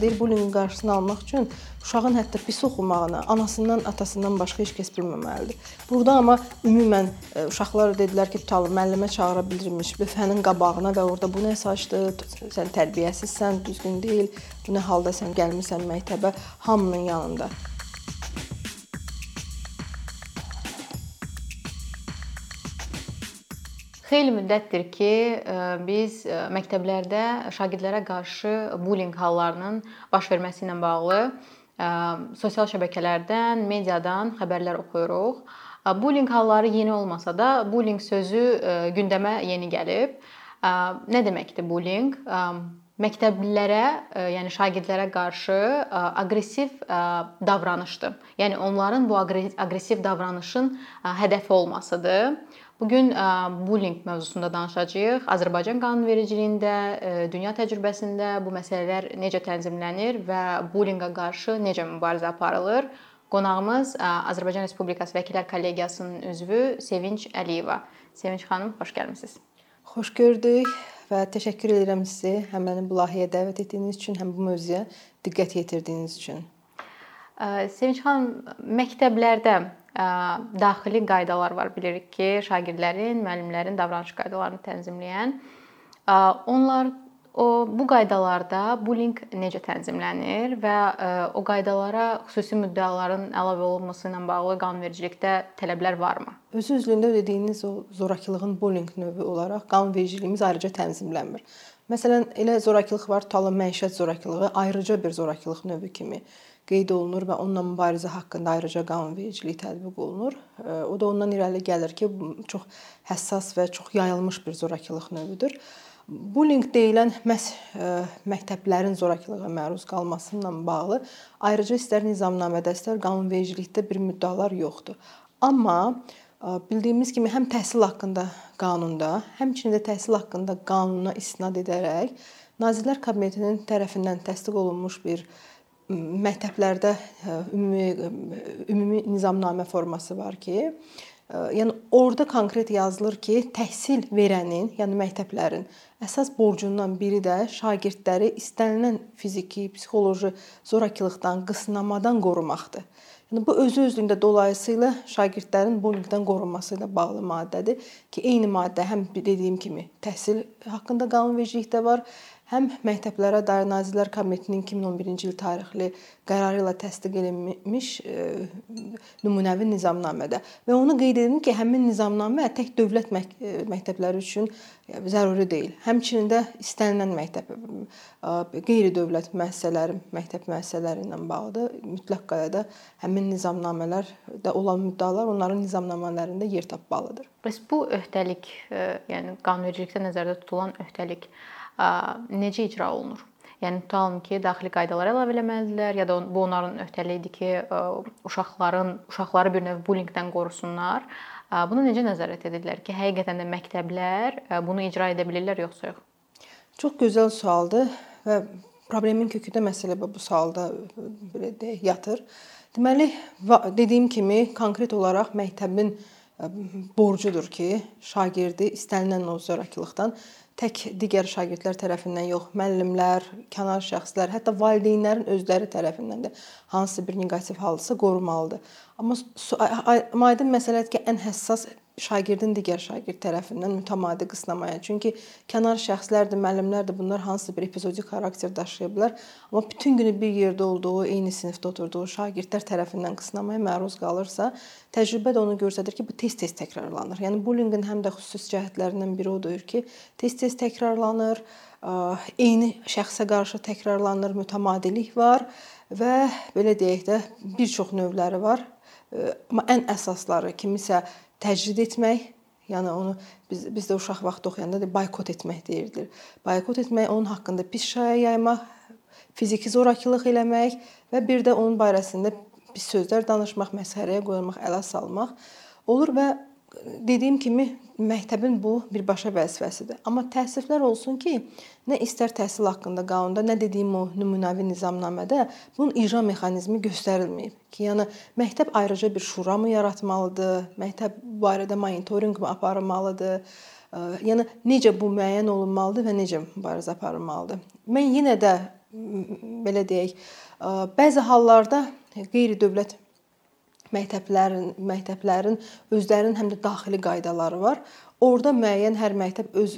Deyir bullyinqin qarşısını almaq üçün uşağın hətta pis oxumağını anasından, atasından başqa heç kəs bilməməlidir. Burada amma ümumən e, uşaqlar dedilər ki, tutalım müəllimə çağıra bilirmiş büfənin qabağına və orada bu nə saçdı, sən tərbiyəsizsən, düzgün deyil, bu nə halda sən gəlmisən məktəbə hamının yanında. Xeyli müddətdir ki, e, biz e, məktəblərdə şagirdlərə qarşı bullyinq hallarının baş verməsi ilə bağlı e, sosial şəbəkələrdən, mediadan xəbərlər oxuyuruq. Bullyinq halları yeni olmasa da, bullyinq sözü gündəmə yeni gəlib. Nə deməkdir bullyinq? məktəblilərə, yəni şagirdlərə qarşı aqressiv davranışdır. Yəni onların bu aqressiv davranışın hədəfi olmasıdır. Bu gün bullying mövzusunda danışacağıq. Azərbaycan qanunvericiliyində, dünya təcrübəsində bu məsələlər necə tənzimlənir və bullyinqə qarşı necə mübarizə aparılır? Qonağımız Azərbaycan Respublikası Vəkillər Kollegiyasının üzvü Sevinç Əliyeva. Sevinç xanım, xoş gəlmisiniz. Xoş gördük və təşəkkür edirəm sizə həm məni bu layihəyə dəvət etdiyiniz üçün, həm bu mövzuya diqqət yetirdiyiniz üçün. Sevinç xanım, məktəblərdə daxili qaydalar var. Bilirik ki, şagirdlərin, müəllimlərin davranış qaydalarını tənzimləyən. Onlar o bu qaydalarda bullying necə tənzimlənir və o qaydalara xüsusi müddəaların əlavə olunması ilə bağlı qanunvericilikdə tələblər varmı? Özü üzlüyündə dediyiniz o zorakılığın bullying növü olaraq qanunvericiliyimiz ayrıca tənzimlənmir. Məsələn, elə zorakılıq var, tutalım məişət zorakılığı ayrıca bir zorakılıq növü kimi qeyd olunur və onunla mübarizə haqqında ayrıca qanunvericilik tətbiq olunur. O da ondan irəli gəlir ki, çox həssas və çox yayılmış bir zorakılıq növüdür. Bullying deyilən məhz məktəblərin zorakılığa məruz qalması ilə bağlı ayrıca istər nizamnamədə, istər qanunvericilikdə bir müddəalar yoxdur. Amma bildiyimiz kimi həm təhsil haqqında qanunda, həmçinin də təhsil haqqında qanuna istinad edərək Nazirlər Kabinetinin tərəfindən təsdiq olunmuş bir məktəblərdə ümumi ümumi nizamnamə forması var ki, yəni orada konkret yazılır ki, təhsil verənin, yəni məktəblərin əsas borcundan biri də şagirdləri istənilən fiziki, psixoloji zorakılıqdan, qısnamadan qorumaqdır. Yəni bu özü özlüyündə dolayısıyla şagirdlərin bullyingdən qorunması ilə bağlı maddədir ki, eyni maddə həm dediyim kimi təhsil haqqında qanunvericilikdə var, həm məktəblərə dair Nazirlər Kabinetinin 2011-ci il tarixli qərarı ilə təsdiq edilmiş e, nümunəvi nizamnamədə və onu qeyd edim ki, həmin nizamnamə tək dövlət e, məktəbləri üçün e, zəruri deyil. Həmçinin də istənilən məktəb qeyri-dövlət müəssisələri, məktəb müəssisələri ilə bağlı mütləq qaydada həmin nizamnamələrdə olan müddəalar onların nizamnamələrində yer tapmalıdır. Bəs bu öhdəlik, yəni qanunvericilikdə nəzərdə tutulan öhdəlik necə icra olunur? Yəni tutalım ki, daxili qaydalar əlavə eləməlidirlər ya da bu onların öhdəliyidir ki, uşaqların uşaqları bir növ bullyingdən qorusunlar. Buna necə nəzarət edirlər ki, həqiqətən də məktəblər bunu icra edə bilirlər yoxsa yox? Çox gözəl sualdır və problemin kökündə məsələ bu sualda belə deyək yatır. Deməli, dediyim kimi konkret olaraq məktəbin borcudur ki, şagirdi istənilən o zorakılıqdan tək digər şagirdlər tərəfindən yox, müəllimlər, kənar şəxslər, hətta valideynlərin özləri tərəfindən də hansısa bir neqativ halsa qorumalıdır. Amma aydın məsələdir ki, ən həssas şagirdin digər şagird tərəfindən mütəmadi qısnamaya. Çünki kənar şəxslərdir, müəllimlərdir, bunlar hansısa bir epizodik xarakter daşıya bilər. Amma bütün günü bir yerdə olduğu, eyni sinifdə oturduğu şagirdlər tərəfindən qısnamaya məruz qalırsa, təcrübə də onu göstərir ki, bu tez-tez təkrarlanır. Yəni bullyinqin həm də xüsusi cəhətlərindən biri odur ki, tez-tez təkrarlanır, eyni şəxsə qarşı təkrarlanır, mütəmadilik var və belə deyək də bir çox növləri var. Amma ən əsasları kimisə təcrid etmək, yəni onu biz biz də uşaq vaxtı oxuyanda da boykot etmək deyirdik. Boykot etmək, onun haqqında pis şaya yaymaq, fiziki zorakılıq eləmək və bir də onun barəsində pis sözlər danışmaq, məsxərəyə qoymaq, ələ salmaq olur və dediyim kimi məktəbin bu birbaşa vəzifəsidir. Amma təəssüflər olsun ki, nə istər təhsil haqqında qanunda, nə dediyim o nümunəvi nizamnamədə bunun icra mexanizmi göstərilməyib. Ki, yəni məktəb ayrıca bir şura mı yaratmalıdır? Məktəb bu barədə monitorinq mı aparılmalıdır? Yəni necə bu müəyyən olunmalıdır və necə mübarizə aparılmalıdır? Mən yenə də belə deyək, bəzi hallarda qeyri-dövlət məktəblərin məktəblərin özlərinin həm də daxili qaydaları var. Orda müəyyən hər məktəb öz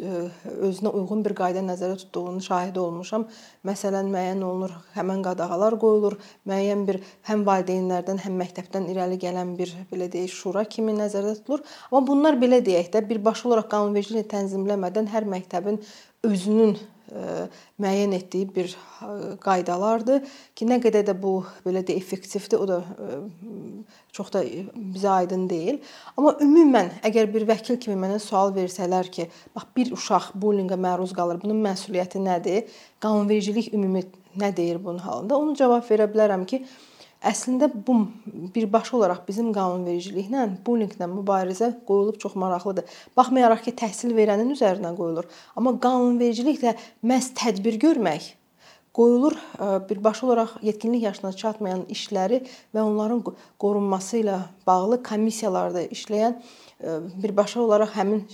özünə uyğun bir qayda nəzərdə tutduğunu şahidi olmuşam. Məsələn, müəyyən olunur, həmin qadağalar qoyulur, müəyyən bir həm valideynlərdən, həm məktəbdən irəli gələn bir belə deyək, şura kimi nəzərdə tutulur. Amma bunlar belə deyək də, birbaşa olaraq qanunvericiliklə tənzimləmədən hər məktəbin özünün müəyyən etdiyi bir qaydalardır ki, nə qədər də bu belə də effektivdir, o da çox da bizə aydın deyil. Amma ümumən əgər bir vəkil kimi mənə sual versələr ki, bax bir uşaq bullinqə məruz qalır, bunun məsuliyyəti nədir? Qanunvericilik ümumi nə deyir bunun halında? Onu cavab verə bilərəm ki, Əslində bu birbaşa olaraq bizim qanunvericiliklə bullinqlə mübarizə qoyulub çox maraqlıdır. Baxmayaraq ki, təhsil verənin üzərinə qoyulur, amma qanunvericiliklə məhz tədbir görmək qoyulur birbaşa olaraq yetkinlik yaşına çatmayan işləri və onların qorunması ilə bağlı komissiyalarda işləyən birbaşa olaraq həmin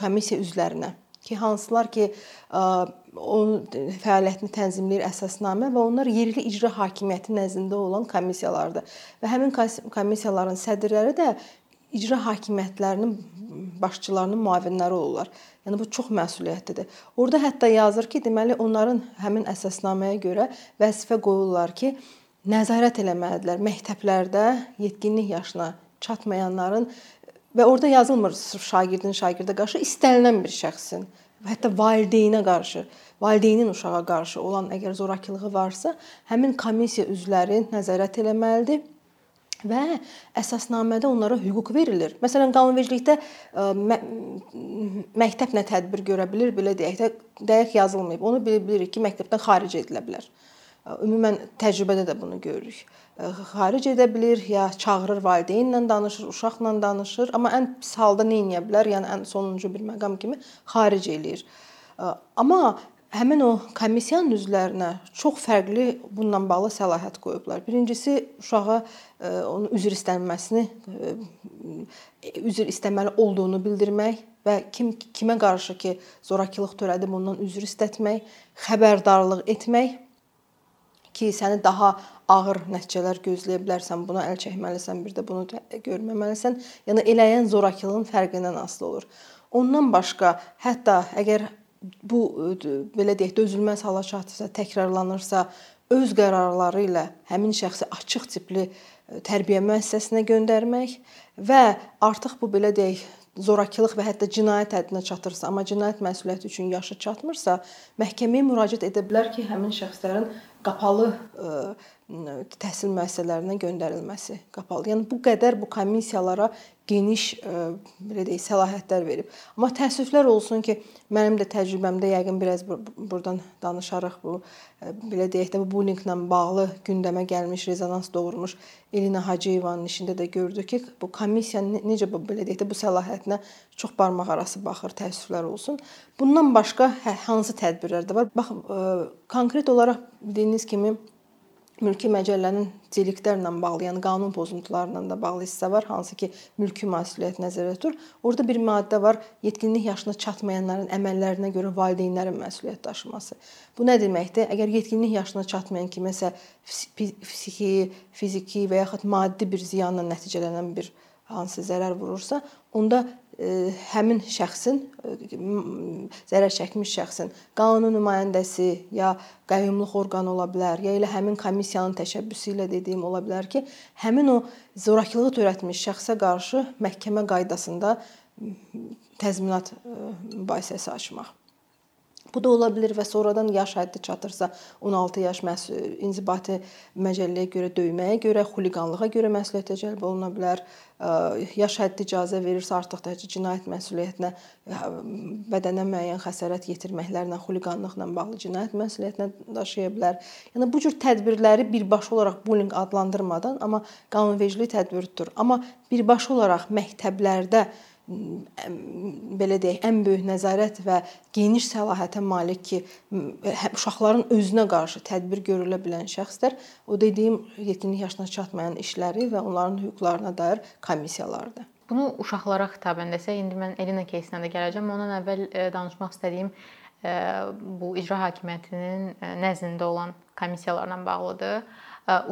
komissiya üzvlərinə ki, hansılar ki, onun fəaliyyətini tənzimləyir əsasnamə və onlar yerli icra hakimiyyəti nəzdində olan komissiyalardır. Və həmin komissiyaların sədrləri də icra hakimiyyətlərinin başçılarının müavinləri olurlar. Yəni bu çox məsuliyyətlidir. Orda hətta yazır ki, deməli onların həmin əsasnaməyə görə vəzifə qoyurlar ki, nəzarət eləməlidirlər məktəblərdə yetkinlik yaşına çatmayanların və orada yazılmır sırf şagirdin şagirdə qarşı istənilən bir şəxsin hətta valideynə qarşı, valideynin uşağa qarşı olan əgər zorakılığı varsa, həmin komissiya üzvləri nəzarət eləməlidir və əsasnamədə onlara hüquq verilir. Məsələn, qanunvericilikdə məktəb nə tədbir görə bilər, belə deyək də, dəqiq yazılmayıb. Onu bilirik ki, məktəbdən xaric edilə bilər. Ümumən təcrübədə də bunu görürük. Xaric edə bilir, ya çağırır valideynlə danışır, uşaqla danışır, amma ən pis halda nə edə bilər? Yəni ən sonuncu bir məqam kimi xaric eləyir. Amma həmin o komissiyanın üzvlərinə çox fərqli bununla bağlı səlahiyyət qoyublar. Birincisi uşağa onun üzr istənməsini üzr istəməli olduğunu bildirmək və kim kimə qarşı ki zorakılıq törədib ondan üzr istətmək, xəbərdarlıq etmək ki, səni daha ağır nəticələr gözləyə bilərsən, buna əl çəkməlisən, bir də bunu görməməlisən. Yəni eləyən zorakılığın fərqindən asılı olur. Ondan başqa, hətta əgər bu belə deyək, dözülməz hala çatırsa, təkrarlanırsa, öz qərarları ilə həmin şəxsi açıq tipli tərbiyə müəssisəsinə göndərmək və artıq bu belə deyək, zorakılıq və hətta cinayət həddinə çatırsa, amma cinayət məsuliyyəti üçün yaşı çatmırsa, məhkəməyə müraciət edə bilər ki, həmin şəxslərin qapalı təhsil müəssisələrinə göndərilməsi qapalı. Yəni bu qədər bu komissiyalara geniş belə deyək, səlahiyyətlər verib. Amma təəssüflər olsun ki, mənim də təcrübəmdə yəqin biraz burdan danışarıq bu belə deyək də bu bullyinglə bağlı gündəmə gəlmiş, rezonans doğurmuş Elina Hacıyevanın işində də gördük ki, bu komissiya necə belə deyək də bu səlahiyyətinə çox barmaq arası baxır, təəssüflər olsun. Bundan başqa hə, hansı tədbirlər də var? Bax, konkret olaraq bildiyiniz kimi mülki məcəllənin deliklərlə bağlı, yəni qanun pozuntularla da bağlı hissə var, hansı ki, mülki məsuliyyət nəzərdə tutulur. Orada bir maddə var, yetkinlik yaşına çatmayanların əməllərinə görə valideynlərin məsuliyyət daşıması. Bu nə deməkdir? Əgər yetkinlik yaşına çatmayan kiməsə psixi, fiziki və yaxud maddi bir ziyanla nəticələnən bir hansı zərər vurursa, onda həmin şəxsin zərər çəkmiş şəxsin qanuni nümayəndəsi ya qəyyumluq orqanı ola bilər, ya elə həmin komissiyanın təşəbbüsü ilə dediyim ola bilər ki, həmin o zorakılığı törətmiş şəxsə qarşı məhkəmə qaydasında təzminat mübahisəsi açmaq. Bu da ola bilər və sonradan yaş həddi çatırsa 16 yaş inzibati məcəlləyə görə döyməyə görə, xuliqanlığa görə məsuliyyətə cəlb oluna bilər. Yaş həddi icazə verirsə artıq da cinayət məsuliyyətinə bədənə müəyyən xəsarət yetirməklərlə, xuliqanlıqla bağlı cinayət məsuliyyətinə daşıya bilər. Yəni bu cür tədbirləri birbaşa olaraq bullying adlandırmadan, amma qanunvericilik tədbiri tutur. Amma birbaşa olaraq məktəblərdə belə deyək, ən böyük nəzarət və geniş səlahiyyətə malik ki, hə, uşaqların özünə qarşı tədbir görülə bilən şəxslər o dediyim yetkinlik yaşına çatmayan işləri və onların hüquqlarına dair komissiyalardır. Bunu uşaqlara xitaben desək, indi mən Elina кейsinə də gələcəm. Ondan əvvəl e, danışmaq istədiyim bu icra hakimiyyətinin nəzdində olan komissiyalarla bağlıdır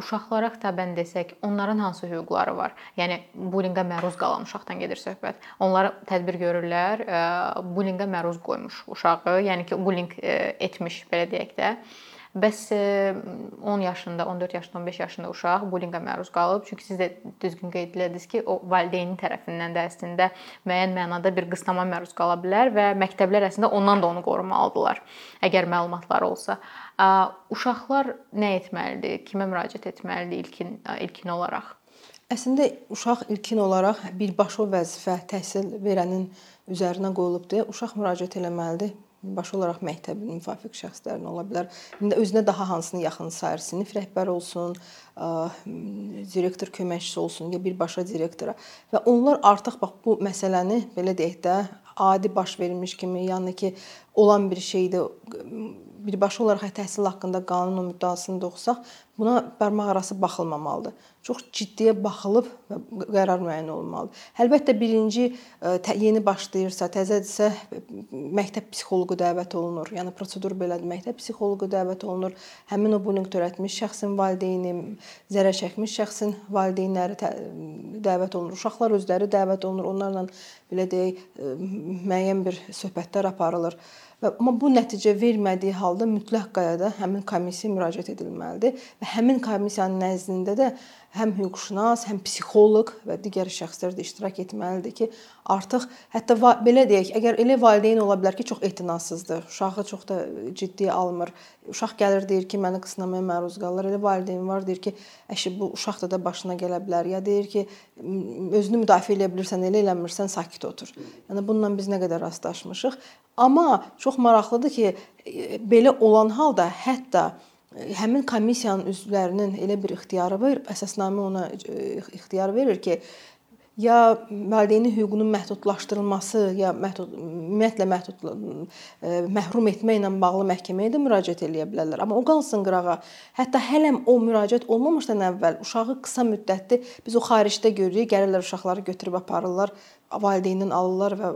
uşaqlara xitabən desək, onların hansı hüquqları var? Yəni bullinqə məruz qalan uşaqdan gedir söhbət. Onlar tədbir görürlər, bullinqə məruz qoymuş uşağı, yəni ki, bullinq etmiş belə deyək də. Bəs 10 yaşında, 14 yaşında, 15 yaşında uşaq bullinqə məruz qalıb. Çünki siz də düzgün qeyd etdiniz ki, o valideynin tərəfindən də əslində müəyyən mənada bir qısnama məruz qala bilər və məktəblər əslində ondan da onu qorumalıdılar, əgər məlumatları olsa. Uşaqlar nə etməlidir? Kimə müraciət etməlidir ilkin ilkin olaraq? Əslində uşaq ilkin olaraq birbaşa vəzifə təhsil verənin üzərinə qoyulubdur. Uşaq müraciət etməlidir baş olaraq məktəbin müvafiq şəxslərin ola bilər. İndi özünə daha hansını yaxın sayır? Sinif rəhbəri olsun, direktor köməkçisi olsun, ya birbaşa direktora. Və onlar artıq bax bu məsələni belə deyək də adi baş vermiş kimi, yəni ki, olan bir şeydir birbaşa olaraq təhsil haqqında qanun müddəasını oxusaq, buna barmaq arası baxılmamalıdır. Çox ciddiyə baxılıb qərar müəyyən olunmalıdır. Əlbəttə birinci yeni başlayırsa, təzədirsə məktəb psixoloqu dəvət olunur. Yəni prosedur belədir. Məktəb psixoloqu dəvət olunur. Həmin o bullying törətmiş şəxsin valideyni, zərər çəkmiş şəxsin valideynləri dəvət olunur. Uşaqlar özləri dəvət olunur. Onlarla belə deyək, müəyyən bir söhbətlər aparılır. Və amma bu nəticə vermədiyi halda mütləq qaydada həmin komissiyaya müraciət edilməlidir və həmin komissiyanın nəzdində də həm hüquqşünas, həm psixoloq və digər şəxslər də iştirak etməlidir ki, artıq hətta belə deyək, əgər elə valideyn ola bilər ki, çox etinasızdır, uşağı çox da ciddiyə almır. Uşaq gəlir deyir ki, məni qısnamaya məruz qalır. Elə valideyn var deyir ki, əşi bu uşaq da da başına gələ bilər. Ya deyir ki, özünü müdafiə edə bilirsən, elə eləmirsən, sakit otur. Yəni bununla biz nə qədər rastlaşmışıq. Amma çox maraqlıdır ki, belə olan halda hətta həmin komissiyanın üzvlərinin elə bir ixtiyarı var, əsasnamə ona e, ixtiyar verir ki, ya valideynin hüququnun məhdudlaşdırılması, ya məhdud ümumiyyətlə məhdud e, məhrum etməklə bağlı məhkəməyə də müraciət eləyə bilərlər. Amma o qalsın qırağa. Hətta hələm o müraciət olmamışdan əvvəl uşağı qısa müddətli biz o xaricdə görürük, gəlirlər uşaqları götürüb aparırlar valideynindən alırlar və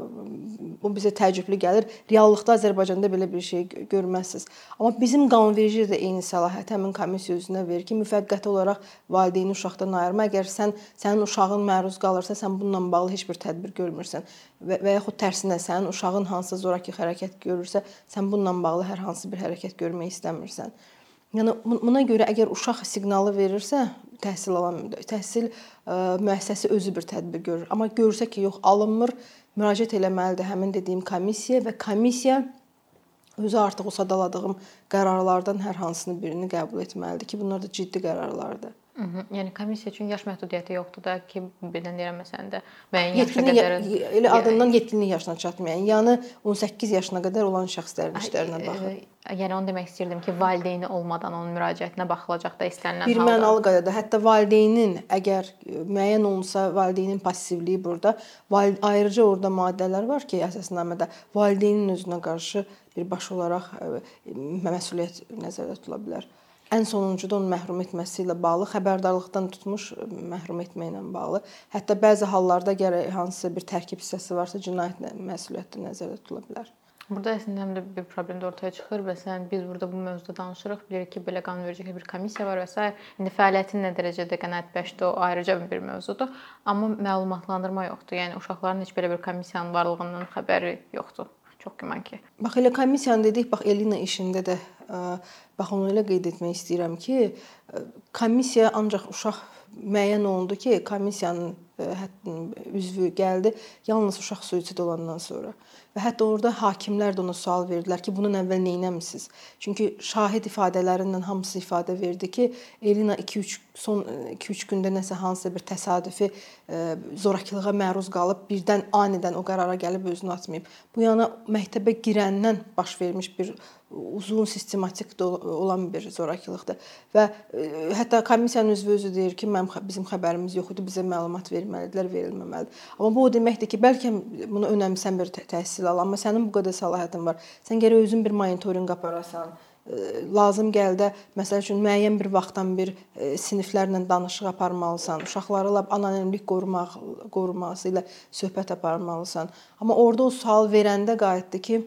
bu bizə təəccüblü gəlir. Reallıqda Azərbaycanda belə bir şey görməzsiniz. Amma bizim qanunverici də eyni səlahiyyət həmin komissiya özünə verir ki, müvəqqəti olaraq valideyni uşaqdan ayırma. Əgər sən sənin uşağın məruz qalırsa, sən bununla bağlı heç bir tədbir görmürsən və, və yaxud tərsinə sənin uşağın hansısa zorakı hərəkət görürsə, sən bununla bağlı hər hansı bir hərəkət görmək istəmirsən. Yəni buna görə əgər uşaq siqnalı verirsə, təhsil alan təhsil ə, müəssisəsi özü bir tədbir görür. Amma görsə ki, yox alınmır, müraciət eləməlidir həmin dediyim komissiyaya və komissiya özü artıq o sadaladığım qərarlardan hər hansını birini qəbul etməlidir ki, bunlar da ciddi qərarlardır. Hı -hı. Yəni komissiya üçün yaş məhdudiyyəti yoxdur da ki, birdən deyirəm məsələn də müəyyən yaşa qədər elə adından yetkinlik yaşına çatmayan, yəni 18 yaşına qədər olan şəxslərin işlərinə baxır. Yəni onu demək istirdim ki, valideyni olmadan onun müraciətinə baxılacaq da istənilən bir halda. Bir mənalı qaydada hətta valideynin əgər müəyyən olunsa valideynin passivliyi burada, ayrıca orada maddələr var ki, əsasnamədə valideynin özünə qarşı birbaşa olaraq məsuliyyət nəzərdə tutula bilər ən sonuncuda onu məhrum etməsi ilə bağlı xəbərdarlıqdan tutmuş məhrum etməklə bağlı. Hətta bəzi hallarda gərək hansısa bir tərkib hissəsi varsa cinayət məsuliyyəti nəzərdə tutula bilər. Burada əslində həm də bir problem də ortaya çıxır. Məsələn, biz burada bu mövzuda danışırıq, bilirik ki, belə qanunverici bir komissiya var və s. İndi fəaliyyətin nə dərəcədə qənaətbəxşdir, o ayrıca bir mövzudur. Amma məlumatlandırma yoxdur. Yəni uşaqların heç belə bir komissiyanın varlığından xəbəri yoxdur. Çox güman ki. Bax elə komissiyanı dedik, bax Elina işində də bax onu elə qeyd etmək istəyirəm ki, komissiya ancaq uşaq müəyyən olundu ki, komissiyanın üzvü gəldi yalnız uşaq suisid olandan sonra. Və hətta orada hakimlər də ona sual verdilər ki, bunun əvvəl nə etmisiniz? Çünki şahid ifadələrindən hamısı ifadə verdi ki, Elina 2-3 son 2-3 gündə nəsə hansısa bir təsadüfi zorakılığa məruz qalıb, birdən anidən o qərara gəlib özünü atmayıb. Bu yana məktəbə girəndən baş vermiş bir uzun sistematik olan bir zorakılıqdır. Və hətta komissiyanın üzvü özü deyir ki, mənim bizim xəbərimiz yox idi, bizə məlumat verməlidirlər, verilməməlidir. Amma bu o deməkdir ki, bəlkə bunu önəmsən bir təhsil al, amma sənin bu qədər səlahiyyətin var. Sən gərək özün bir monitorinq aparasan lazım gəldə məsəl üçün müəyyən bir vaxtdan bir siniflərlə danışıq aparmalısan, uşaqları lap anonimlik qorumaq qoruması ilə söhbət aparmalısan. Amma orada o sual verəndə qayıtdı ki,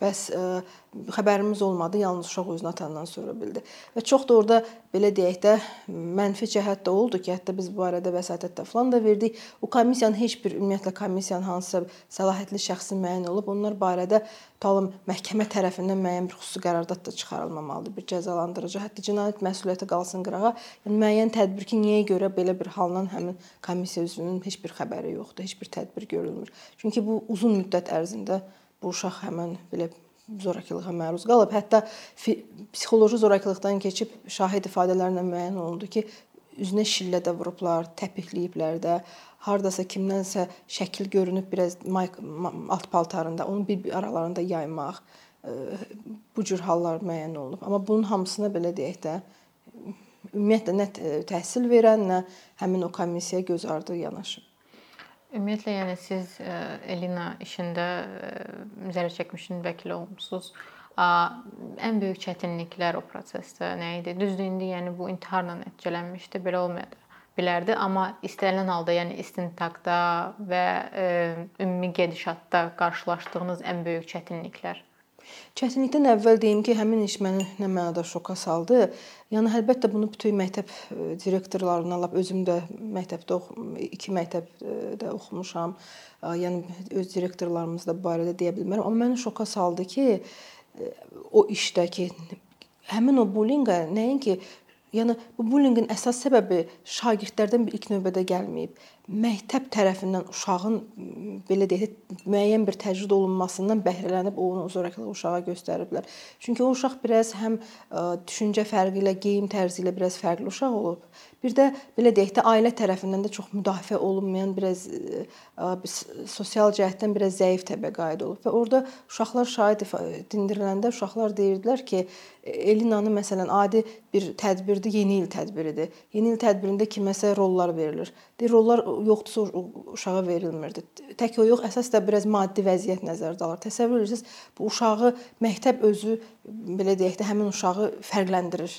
Bəs ə, xəbərimiz olmadı, yalnız uşaq özünü atandan sonra bildi. Və çox da orada belə deyək də mənfi cəhət də oldu ki, hətta biz bu barədə vəsatət də falan da verdik. O komissiyanın heç bir ümumiyyətlə komissiyanın hansısa səlahiyyətli şəxsi müəyyən olub, onlar barədə tutalım məhkəmə tərəfindən müəyyən bir xüsusi qərardat da çıxarılmamalıdır, bir cəzalandırıcı, hətta cinayət məsuliyyəti qalsın qırağa. Yəni müəyyən tədbir ki, niyə görə belə bir haldan həmin komissiya üzvünün heç bir xəbəri yoxdur, heç bir tədbir görülmür. Çünki bu uzun müddət ərzində bu uşaq həmin belə zorakılığa məruz qalıb. Hətta psixoloji zorakılıqdan keçib şahid ifadələrlə müəyyən olundu ki, üzünə şillə də vurublar, təpikləyiblər də. Hardasa kimdənsə şəkil görünüb biraz alt paltarında, onu bir-bir aralarında yaymaq bu cür hallar müəyyən olunub. Amma bunun hamısına belə deyək də ümumiyyətlə nə təhsil verən, nə həmin o komissiyaya göz ardı yanaşıb. Ümumiyyətlə, yəni siz e, Elina işində e, zərər çəkmişin vəkili olmusunuz. Ən böyük çətinliklər o prosesdə nə idi? Düzdür, indi yəni bu intiharla nəticələnmişdi, belə olmadı bilərdi, amma istənilən halda, yəni istintaqda və e, ümumi gedişatda qarşılaşdığınız ən böyük çətinliklər Çətinlikdən əvvəl deyim ki, həmin iş məni nə mənada şoka saldı. Yəni əlbəttə bunu bütün məktəb e, direktorlarından lap özüm də məktəbdə iki məktəbdə oxumuşam. Yəni öz direktorlarımız da bu barədə deyə bilmərəm, amma məni şoka saldı ki, e, o işdəki həmin o bullyinqə nəinki Yəni bu bullyinqin əsas səbəbi şagirdlərdən ilk növbədə gəlməyib məktəb tərəfindən uşağın belə deyək, müəyyən bir təcrid olunmasından bəhrələnib onu zorakılıq uşağa göstəriblər. Çünki o uşaq biraz həm düşüncə fərqi ilə, geyim tərzi ilə biraz fərqli uşaq olub. Bir də belə deyək də ailə tərəfindən də çox müdafiə olunmayan, biraz sosial cəhətdən biraz zəif təbəqə aid olub və orada uşaqlar şahid dindiriləndə uşaqlar deyirdilər ki, Elinanı məsələn adi bir tədbirdir, yeni il tədbiridir. Yeni il tədbirində kiməsə rollar verilir. Deyir rollar yoxdursa uşağa verilmirdi. Tək o yox, əsas da biraz maddi vəziyyət nəzərdə alır. Təsəvvür edirsiniz, bu uşağı məktəb özü belə deyək də həmin uşağı fərqləndirir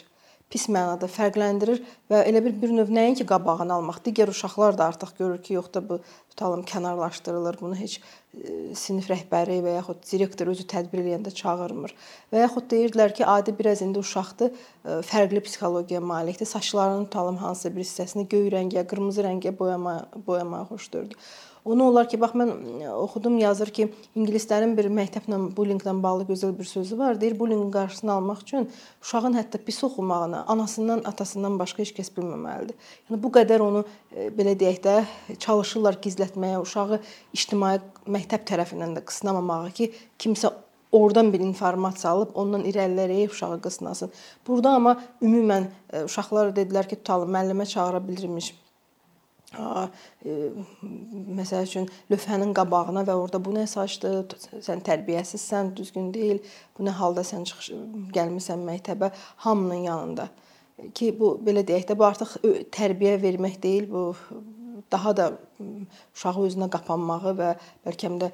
pis mənada fərqləndirir və elə bir bir növ nəinki qabağını almaq, digər uşaqlar da artıq görür ki, yox da bu tutalım kənarlaşdırılır, bunu heç e, sinif rəhbəri və yaxud direktor özü tədbir eləyəndə çağırmır. Və yaxud deyirdilər ki, adi biraz indi uşaqdır, e, fərqli psixologiyaya malikdir. Saçlarının tutalım hansısa bir hissəsini göy rəngə, qırmızı rəngə boyama boyamağı xoşdurdu. Onu olar ki, bax mən e, oxudum, yazır ki, ingilislərin bir məktəblə bullinqlə bağlı gözəl bir sözü var. Deyir, bullinqin qarşısını almaq üçün uşağın hətta pis oxumağını anasından, atasından başqa heç kəs bilməməlidir. Yəni bu qədər onu e, belə deyək də çalışırlar gizlətməyə, uşağı ictimai məktəb tərəfindən də qısnamamağı ki, kimsə oradan bir informasiya alıb ondan irəliləyib uşağı qısnasın. Burada amma ümumən e, uşaqlar dedilər ki, tutalım müəllimə çağıra bilirmiş məsəl üçün lövhənin qabağına və orada bu nə saçdı, sən tərbiyəsizsən, düzgün deyil, bu nə halda sən çıxış gəlmisən məktəbə hamının yanında. Ki bu belə deyək də bu artıq tərbiyə vermək deyil, bu daha da uşağı özünə qapanmağı və bəlkə də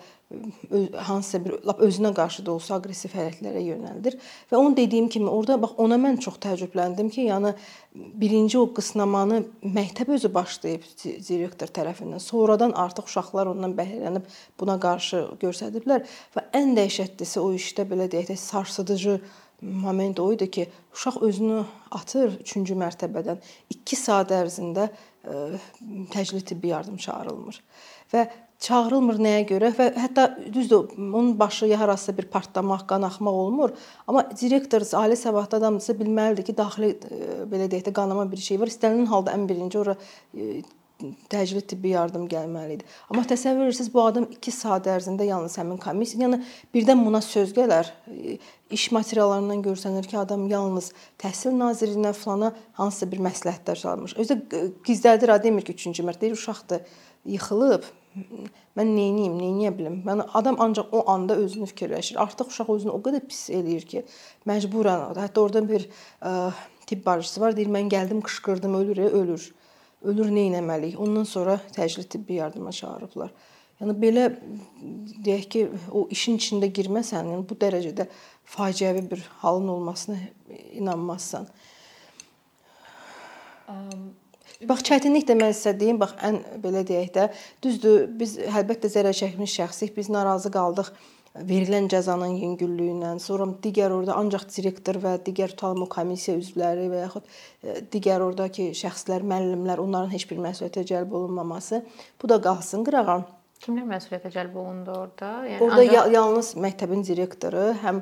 hansısa bir lap özünə qarşı da olsa aqressiv hərəkətlərə yönəldir. Və onun dediyim kimi orada bax ona mən çox təəccübləndim ki, yəni birinci o qısnamanı məktəb özü başlayıb direktor tərəfindən. Sonradan artıq uşaqlar ondan bəhrələnib buna qarşı göstəriblər və ən dəhşətlisi o işdə belə deyək də sarsıdıcı moment o idi ki, uşaq özünü atır 3-cü mərtəbədən 2 saat ərzində təcili tibbi yardım çağırılmır. Və çağırılmır nəyə görə və hətta düzdür, onun başı ya harasa bir partlamaq, qan axmaq olmur, amma direktor ali savadlı adamdırsa bilməlidir ki, daxili belə deyək də qanama bir şey var. İstənilən halda ən birinci ora təcili tibbi yardım gəlməli idi. Amma təsəvvür edirsiniz bu adam 2 saat ərzində yalnız həmin komissiya, yəni birdən buna söz gələr. İş materiallarından görsənir ki, adam yalnız Təhsil Nazirliyinə falana hansısa bir məsləhətlər çalmış. Özü gizlədir, demir ki, 3-cü mərtəbə uşaqdır, yıxılıb. Mən nə edeyim, nə edə bilim? Mən adam ancaq o anda özünü fikirləşir. Artıq uşaq özünü o qədər pis eləyir ki, məcburən, hətta orada bir ə, tibb bacısı var, deyir mən gəldim, qışqırdım, ölür, ölür ölür nə etməliyik? Ondan sonra təcili tibbi yardıma çağırıblar. Yəni belə deyək ki, o işin içində girməsən, yəni bu dərəcədə faciəvi bir halın olmasına inanmazsan. Bax çətinlik də mən sizə deyim, bax ən belə deyək də, düzdür, biz əlbəttə zərər çəkmiş şəxsik, biz narazı qaldıq verilən cəzanın yüngüllüyündən, sonra digər orada ancaq direktor və digər tutanma komissiya üzvləri və yaxud e, digər ordakı şəxslər, müəllimlər, onların heç bir məsuliyyətə cəlb olunmaması, bu da qalsın qırağa. Kimlər məsuliyyətə cəlb olundu orada? Yəni orada ancaq... yalnız məktəbin direktoru, həm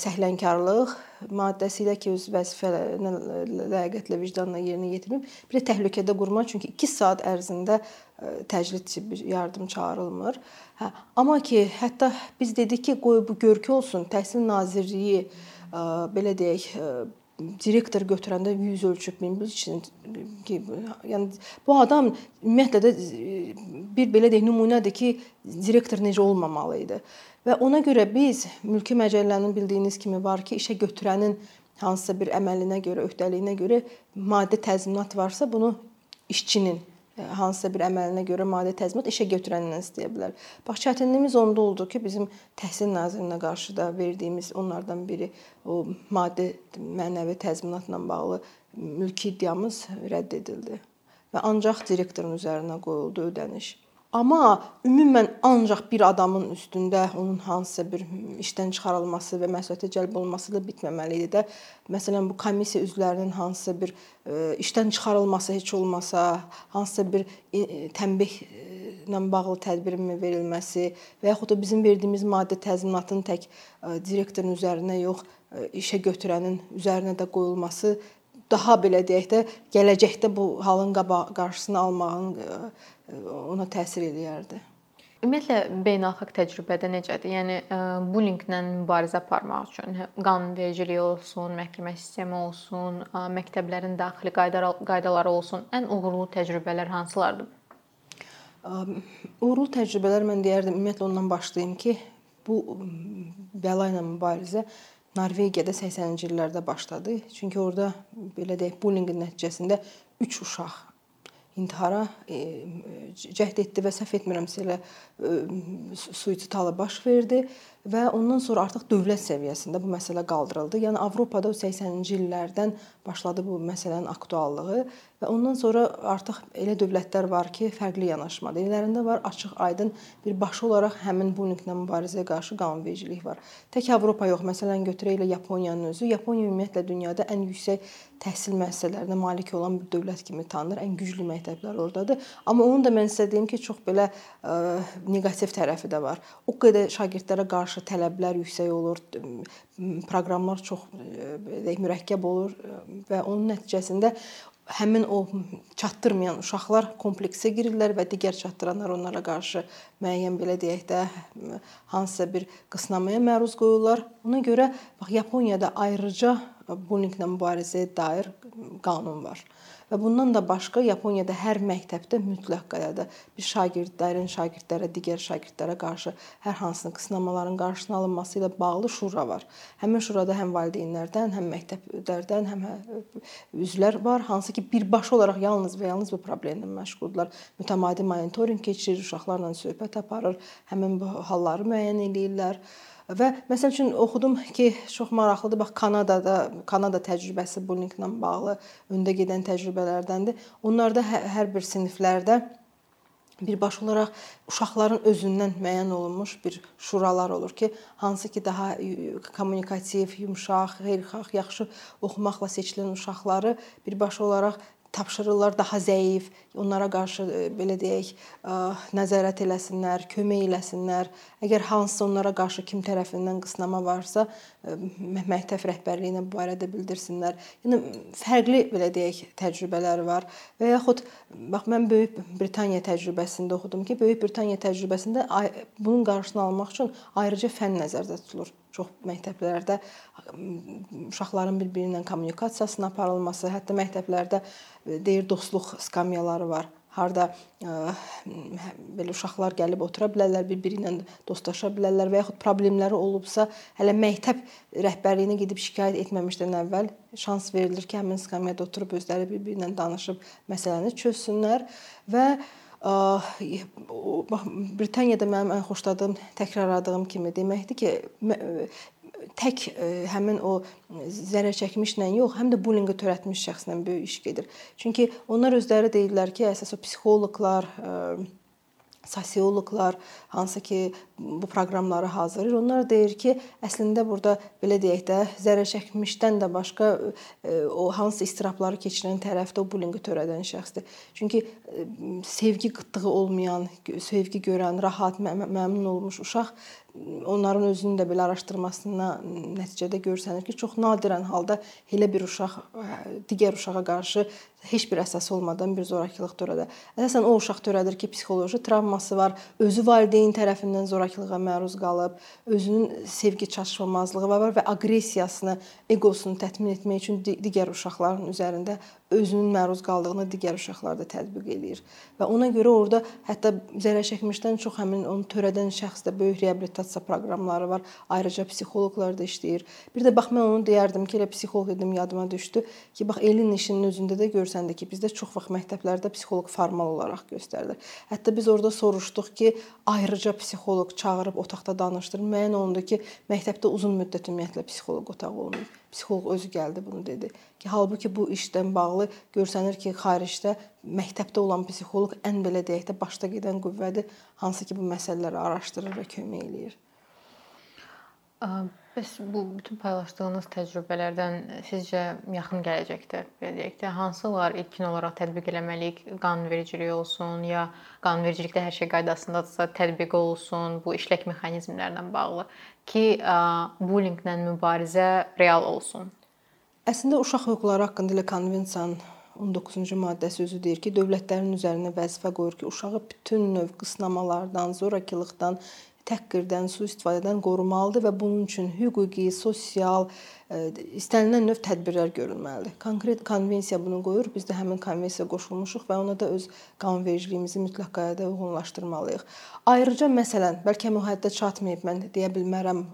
səhlənkarlıq maddəsi ilə ki, öz vəzifələrini ləyaqətlə, vicdanla yerinə yetirməyib, bir də təhlükədə qurma, çünki 2 saat ərzində təcrid bir yardım çağırılmır. Hə, amma ki, hətta biz dedik ki, qoy bu görkə olsun, Təhsil Nazirliyi belə deyək, direktor götürəndə 100 ölçüb minbil üçün ki, yəni bu adam ümumiyyətlə də bir belə deyək nümunədir ki, direktor necə olmamalı idi. Və ona görə biz mülki məcəllənin bildiyiniz kimi var ki, işə götürənin hansısa bir əməlinə görə, öhdəliyinə görə maddi təzminat varsa, bunu işçinin e, hansısa bir əməlinə görə maddi təzminat işə götürəndən istəyə bilər. Bax çətinliyimiz onda oldu ki, bizim Təhsil Nazirinə qarşı da verdiyimiz onlardan biri o maddi mənəvi təzminatla bağlı mülki iddiamız rədd edildi və ancaq direktorun üzərinə qoyuldu ödəniş. Amma ümumən ancaq bir adamın üstündə onun hansısa bir işdən çıxarılması və məsuliyyətə cəlb olunması da bitməməli idi də. Məsələn, bu komissiya üzvlərinin hansısa bir e, işdən çıxarılması heç olmasa, hansısa bir e, tənbihlə bağlı tədbirin verilməsi və yaxud da bizim verdiyimiz maddi təzminatın tək e, direktorun üzərinə yox, işə götürənin üzərinə də qoyulması daha belə deyək də gələcəkdə bu halın qarşısını almağın ona təsir eləyərdi. Ümumiyyətlə beynəlxalq təcrübədə necədir? Yəni e, bullinqlə mübarizə aparmaq üçün qanunvericilik olsun, məhkəmə sistemi olsun, e, məktəblərin daxili qaydaları olsun, ən uğurlu təcrübələr hansılardır? Uğurlu təcrübələr mən deyərdim, ümumiyyətlə ondan başlayım ki, bu bəla ilə mübarizə Norvegiyada 80-ci illərdə başladı. Çünki orada belə deyək, bullinqin nəticəsində 3 uşaq intihara e, cəhd etdi və səhv etmirəmsə elə e, suitid halı baş verdi və ondan sonra artıq dövlət səviyyəsində bu məsələ qaldırıldı. Yəni Avropada o 80-ci illərdən başladı bu məsələnin aktuallığı və ondan sonra artıq elə dövlətlər var ki, fərqli yanaşmadır. Ellərində var açıq-aydın bir başı olaraq həmin bullyinglə mübarizəyə qarşı qanunvericilik var. Tək Avropa yox, məsələn götürək elə Yaponiyanın özü. Yaponiya ümumiyyətlə dünyada ən yüksək təhsil müəssisələrinə malik olan bir dövlət kimi tanınır. Ən güclü məktəblər ordadır. Amma onun da mən sizə deyim ki, çox belə ə, neqativ tərəfi də var. O qədər şagirdlərə qarşı qarşı tələblər yüksək olur, proqramlar çox belə mürəkkəb olur və onun nəticəsində həmin o çatdırmayan uşaqlar kompleksə girirlər və digər çatdıranlar onlara qarşı müəyyən belə deyək də hansısa bir qısnamaya məruz qoyurlar. Ona görə bax Yaponiyada ayrıca bullyinglə mübarizəyə dair qanun var. Və bundan da başqa Yaponiyada hər məktəbdə mütləq qaydada bir şagirdlərin şagirdlərə, digər şagirdlərə qarşı hər hansını qısnamaların qarşısının alınması ilə bağlı şura var. Həmin şurada həm valideynlərdən, həm məktəblərdən, həm hə, üzvlər var, hansı ki birbaşa olaraq yalnız və yalnız bu problemlə məşğuldurlar. Mütəmadi monitorinq keçirir, uşaqlarla söhbət aparır, həmin bu halları müəyyən eləyirlər. Və məsəl üçün oxudum ki, çox maraqlıdır. Bax Kanadada, Kanada təcrübəsi bullyinglə bağlı öndə gedən təcrübələrdəndir. Onlarda hər, hər bir siniflərdə birbaşa olaraq uşaqların özündən müəyyən olunmuş bir şuralar olur ki, hansı ki daha kommunikativ, yumşaq, xeyirxah, yaxşı oxumaqla seçilən uşaqları birbaşa olaraq tapşırırlar daha zəif, onlara qarşı e, belə deyək, e, nəzarət eləsinlər, kömək eləsinlər. Əgər hansısa onlara qarşı kim tərəfindən qısnama varsa, e, məktəb rəhbərliyinə bu barədə bildirsinlər. Yəni fərqli belə deyək, təcrübələr var. Və yaxud bax mən Böyük Britaniya təcrübəsində oxudum ki, Böyük Britaniya təcrübəsində bunun qarşısını almaq üçün ayrıca fənn nəzərdə tutulur çox məktəblərdə uşaqların bir-biri ilə kommunikasiyasının aparılması, hətta məktəblərdə deyir dostluq skamyaları var. Harda ə, belə uşaqlar gəlib otura bilərlər, bir-biri ilə dostlaşa bilərlər və yaxud problemləri olubsa, hələ məktəb rəhbərliyinə gedib şikayət etməmişdən əvvəl şans verilir ki, həmin skamyada oturub özləri bir-biri ilə danışıb məsələni çözsünlər və bax Britaniyada mənim ən xoşladığım, təkrarladığım kimi deməkdir ki, tək həmin o zərər çəkmişlə yox, həm də bullinqi törətmiş şəxslə böyük iş gedir. Çünki onlar özləri deyirlər ki, əsas o psixoloqlar sosioloqlar, hansı ki bu proqramları hazırlayır. Onlar deyir ki, əslində burada belə deyək də, zərər çəkmişdən də başqa e, o hansı istirabları keçirən tərəfdə o bullyinqi törədən şəxsdir. Çünki e, sevgi qıtlığı olmayan, sevgi görən, rahat, məmnun olmuş uşaq onların özünün də belə araşdırmasına nəticədə görsənir ki, çox nadirən halda elə bir uşaq digər uşağa qarşı heç bir əsas olmadan bir zorakılıq törədə. Əsasən o uşaq törədir ki, psixoloji travması var, özü valideyn tərəfindən zorakılığa məruz qalıb, özünün sevgi çatışmamazlığı var və aqressiyasını, eqosunu tətmin etmək üçün digər uşaqların üzərində özünün məruz qaldığını digər uşaqlar da tətbiq eləyir. Və ona görə orada hətta zərər çəkmişdən çox həmin onu törədən şəxsdə böyük reabilitasiya proqramları var. Ayrıca psixoloqlar da işləyir. Bir də bax mən onu deyərdim ki, elə psixoloq idim yadıma düşdü ki, bax elin işinin özündə də gör görsəndi ki, bizdə çox vaxt məktəblərdə psixoloq formal olaraq göstərilir. Hətta biz orada soruşduq ki, ayrıca psixoloq çağırıb otaqda danışdırın. Müəyyən olundu ki, məktəbdə uzun müddət ümumiyyətlə psixoloq otağı olmayıb. Psixoloq özü gəldi bunu dedi ki, halbuki bu işdən bağlı görsənir ki, xaricdə məktəbdə olan psixoloq ən belə deyək də başda gedən qüvvədir, hansı ki bu məsələləri araşdırır və kömək eləyir. Bəs bu bütün paylaşdığınız təcrübələrdən sizcə yaxın gələcəkdə belə deyək də hansılar ilkin olaraq tətbiq eləməliyik? Qanunvericilik olsun ya qanunvericilikdə hər şey qaydasındadırsa tətbiq olsun, bu işlək mexanizmlərlə bağlı ki, bullyinglə mübarizə real olsun. Əslində uşaq hüquqları haqqında ilə konvensiyanın 19-cu maddəsi özü deyir ki, dövlətlərin üzərinə vəzifə qoyur ki, uşağı bütün növ qısnamalardan, zorakılıqdan, təhqirdən, sui-istifadədən qorumalıdır və bunun üçün hüquqi, sosial e, istənilən növ tədbirlər görülməlidir. Konkret konvensiya bunu qoyur. Biz də həmin konvensiyaya qoşulmuşuq və ona da öz qanunvericiliyimizi mütləq qaydada uyğunlaşdırmalıyıq. Ayrıca məsələn, bəlkə mühəddə çatmayıb, mən deyə bilmərəm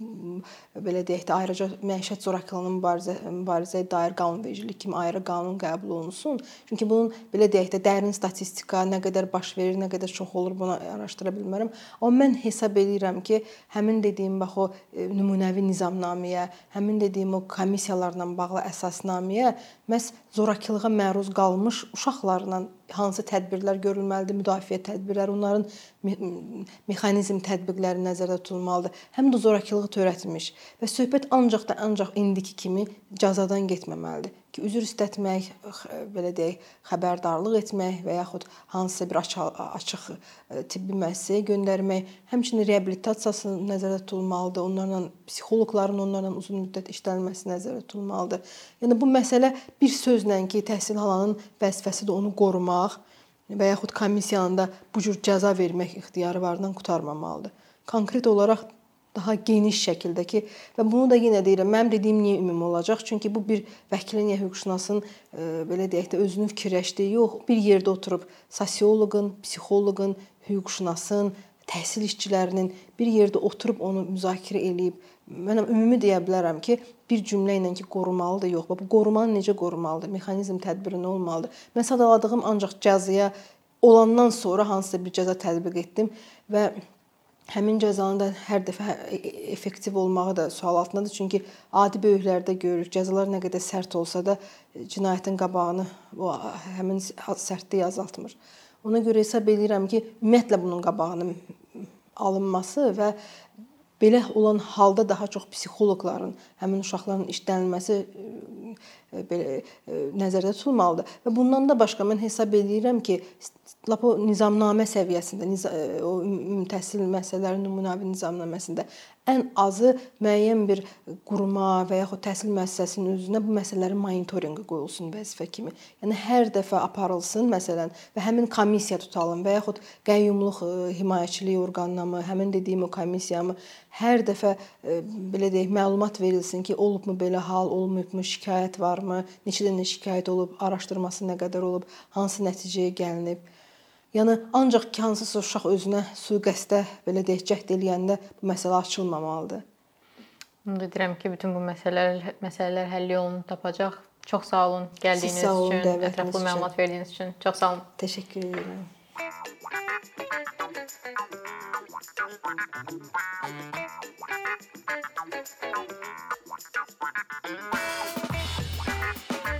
belə deyək də ayrıca məişət zorakılığının mübarizə mübarizəyə dair qanunvericilik kimi ayrı qanun qəbul olunsun. Çünki bunun belə deyək də dərin statistika, nə qədər baş verir, nə qədər çox olur bunu araşdıra bilmərəm. Amma mən hesab edirəm ki, həmin dediyim bax o e, nümunəvi nizamnaməyə, həmin dediyim o komissiyalarla bağlı əsasnaməyə məhz zorakılığa məruz qalmış uşaqlarla hansı tədbirlər görülməlidir, müdafiə tədbirləri, onların mexanizm tətbiqləri nəzərdə tutulmalıdır. Həm də zorakılığı törətmiş və söhbət ancaq da ancaq indiki kimi cəzadan getməməlidir ki, üzr istətmək, belə deyək, xəbərdarlıq etmək və yaxud hansısa bir açıq e, tibbi müəssisəyə göndərmək, həmçinin reabilitasiyası nəzərdə tutulmalıdır. Onlarla psixoloqların onlarla uzun müddət işlənilməsi nəzərdə tutulmalıdır. Yəni bu məsələ bir sözlə ki, təhsil alanın vəzifəsidir onu qorumaq və yaxud komissiyanın da bu cür cəza vermək ixtiyarı vardan qurtarmamalıdır. Konkret olaraq daha geniş şəkildə ki və bunu da yenə deyirəm, mənim dediyim niyə ümumi olacaq? Çünki bu bir vəkilin ya hüquqşünasın e, belə deyək də özünün fikirləşdiyi yox, bir yerdə oturub sosioloqun, psixoloqun, hüquqşünasın, təhsil işçilərinin bir yerdə oturub onu müzakirə eləyib mən ümumi deyə bilərəm ki, bir cümlə ilə ki, qorumalıdır, yox. Bu qorumanı necə qorumalıdır? Mexanizm tədbiri nə olmalıdır? Mən sadaladığım ancaq cəzaya olandan sonra hansısa bir cəza tətbiq etdim və həmin cəzanın da hər dəfə hə, e, e, effektiv olmağı da sual altındadır. Çünki adi böyüklərdə görürük, cəzalar nə qədər sərt olsa da e, cinayətin qabağını o həmin sərtliyi azaltmır. Ona görə hesab edirəm ki, ümumiyyətlə bunun qabağının alınması və belə olan halda daha çox psixoloqların həmin uşaqların işlənilməsi belə nəzərdə tutulmalıdır. Və bundan da başqa mən hesab edirəm ki, lap o nizamnamə səviyyəsində, o ümumi təhsil məsələləri nümunəvi nizamnaməsində ən azı müəyyən bir quruma və yaxud təhsil müəssisəsinin özünə bu məsələlərin monitorinqi qoyulsun vəzifə kimi. Yəni hər dəfə aparılsın məsələn və həmin komissiya tutalım və yaxud qəyyumluq himayəçilik orqanına mı, həmin dediyim o komissiyamı hər dəfə belə deyək məlumat verilsin ki, olubmu belə hal, olmayıbmı, şikayət varmı, neçə dənə şikayət olub, araşdırması nə qədər olub, hansı nəticəyə gəlinib. Yəni ancaq ki, hansısa uşaq özünə sui-qəsdə belə deyək cəhd eləyəndə bu məsələ açılmamalıdır. Ümid edirəm ki, bütün bu məsələlər məsələlər həll yolunu tapacaq. Çox sağ olun gəldiyiniz sağ olun, üçün, ətraflı məlumat verdiyiniz üçün. Çox sağ olun. Təşəkkür edirəm. Thank you.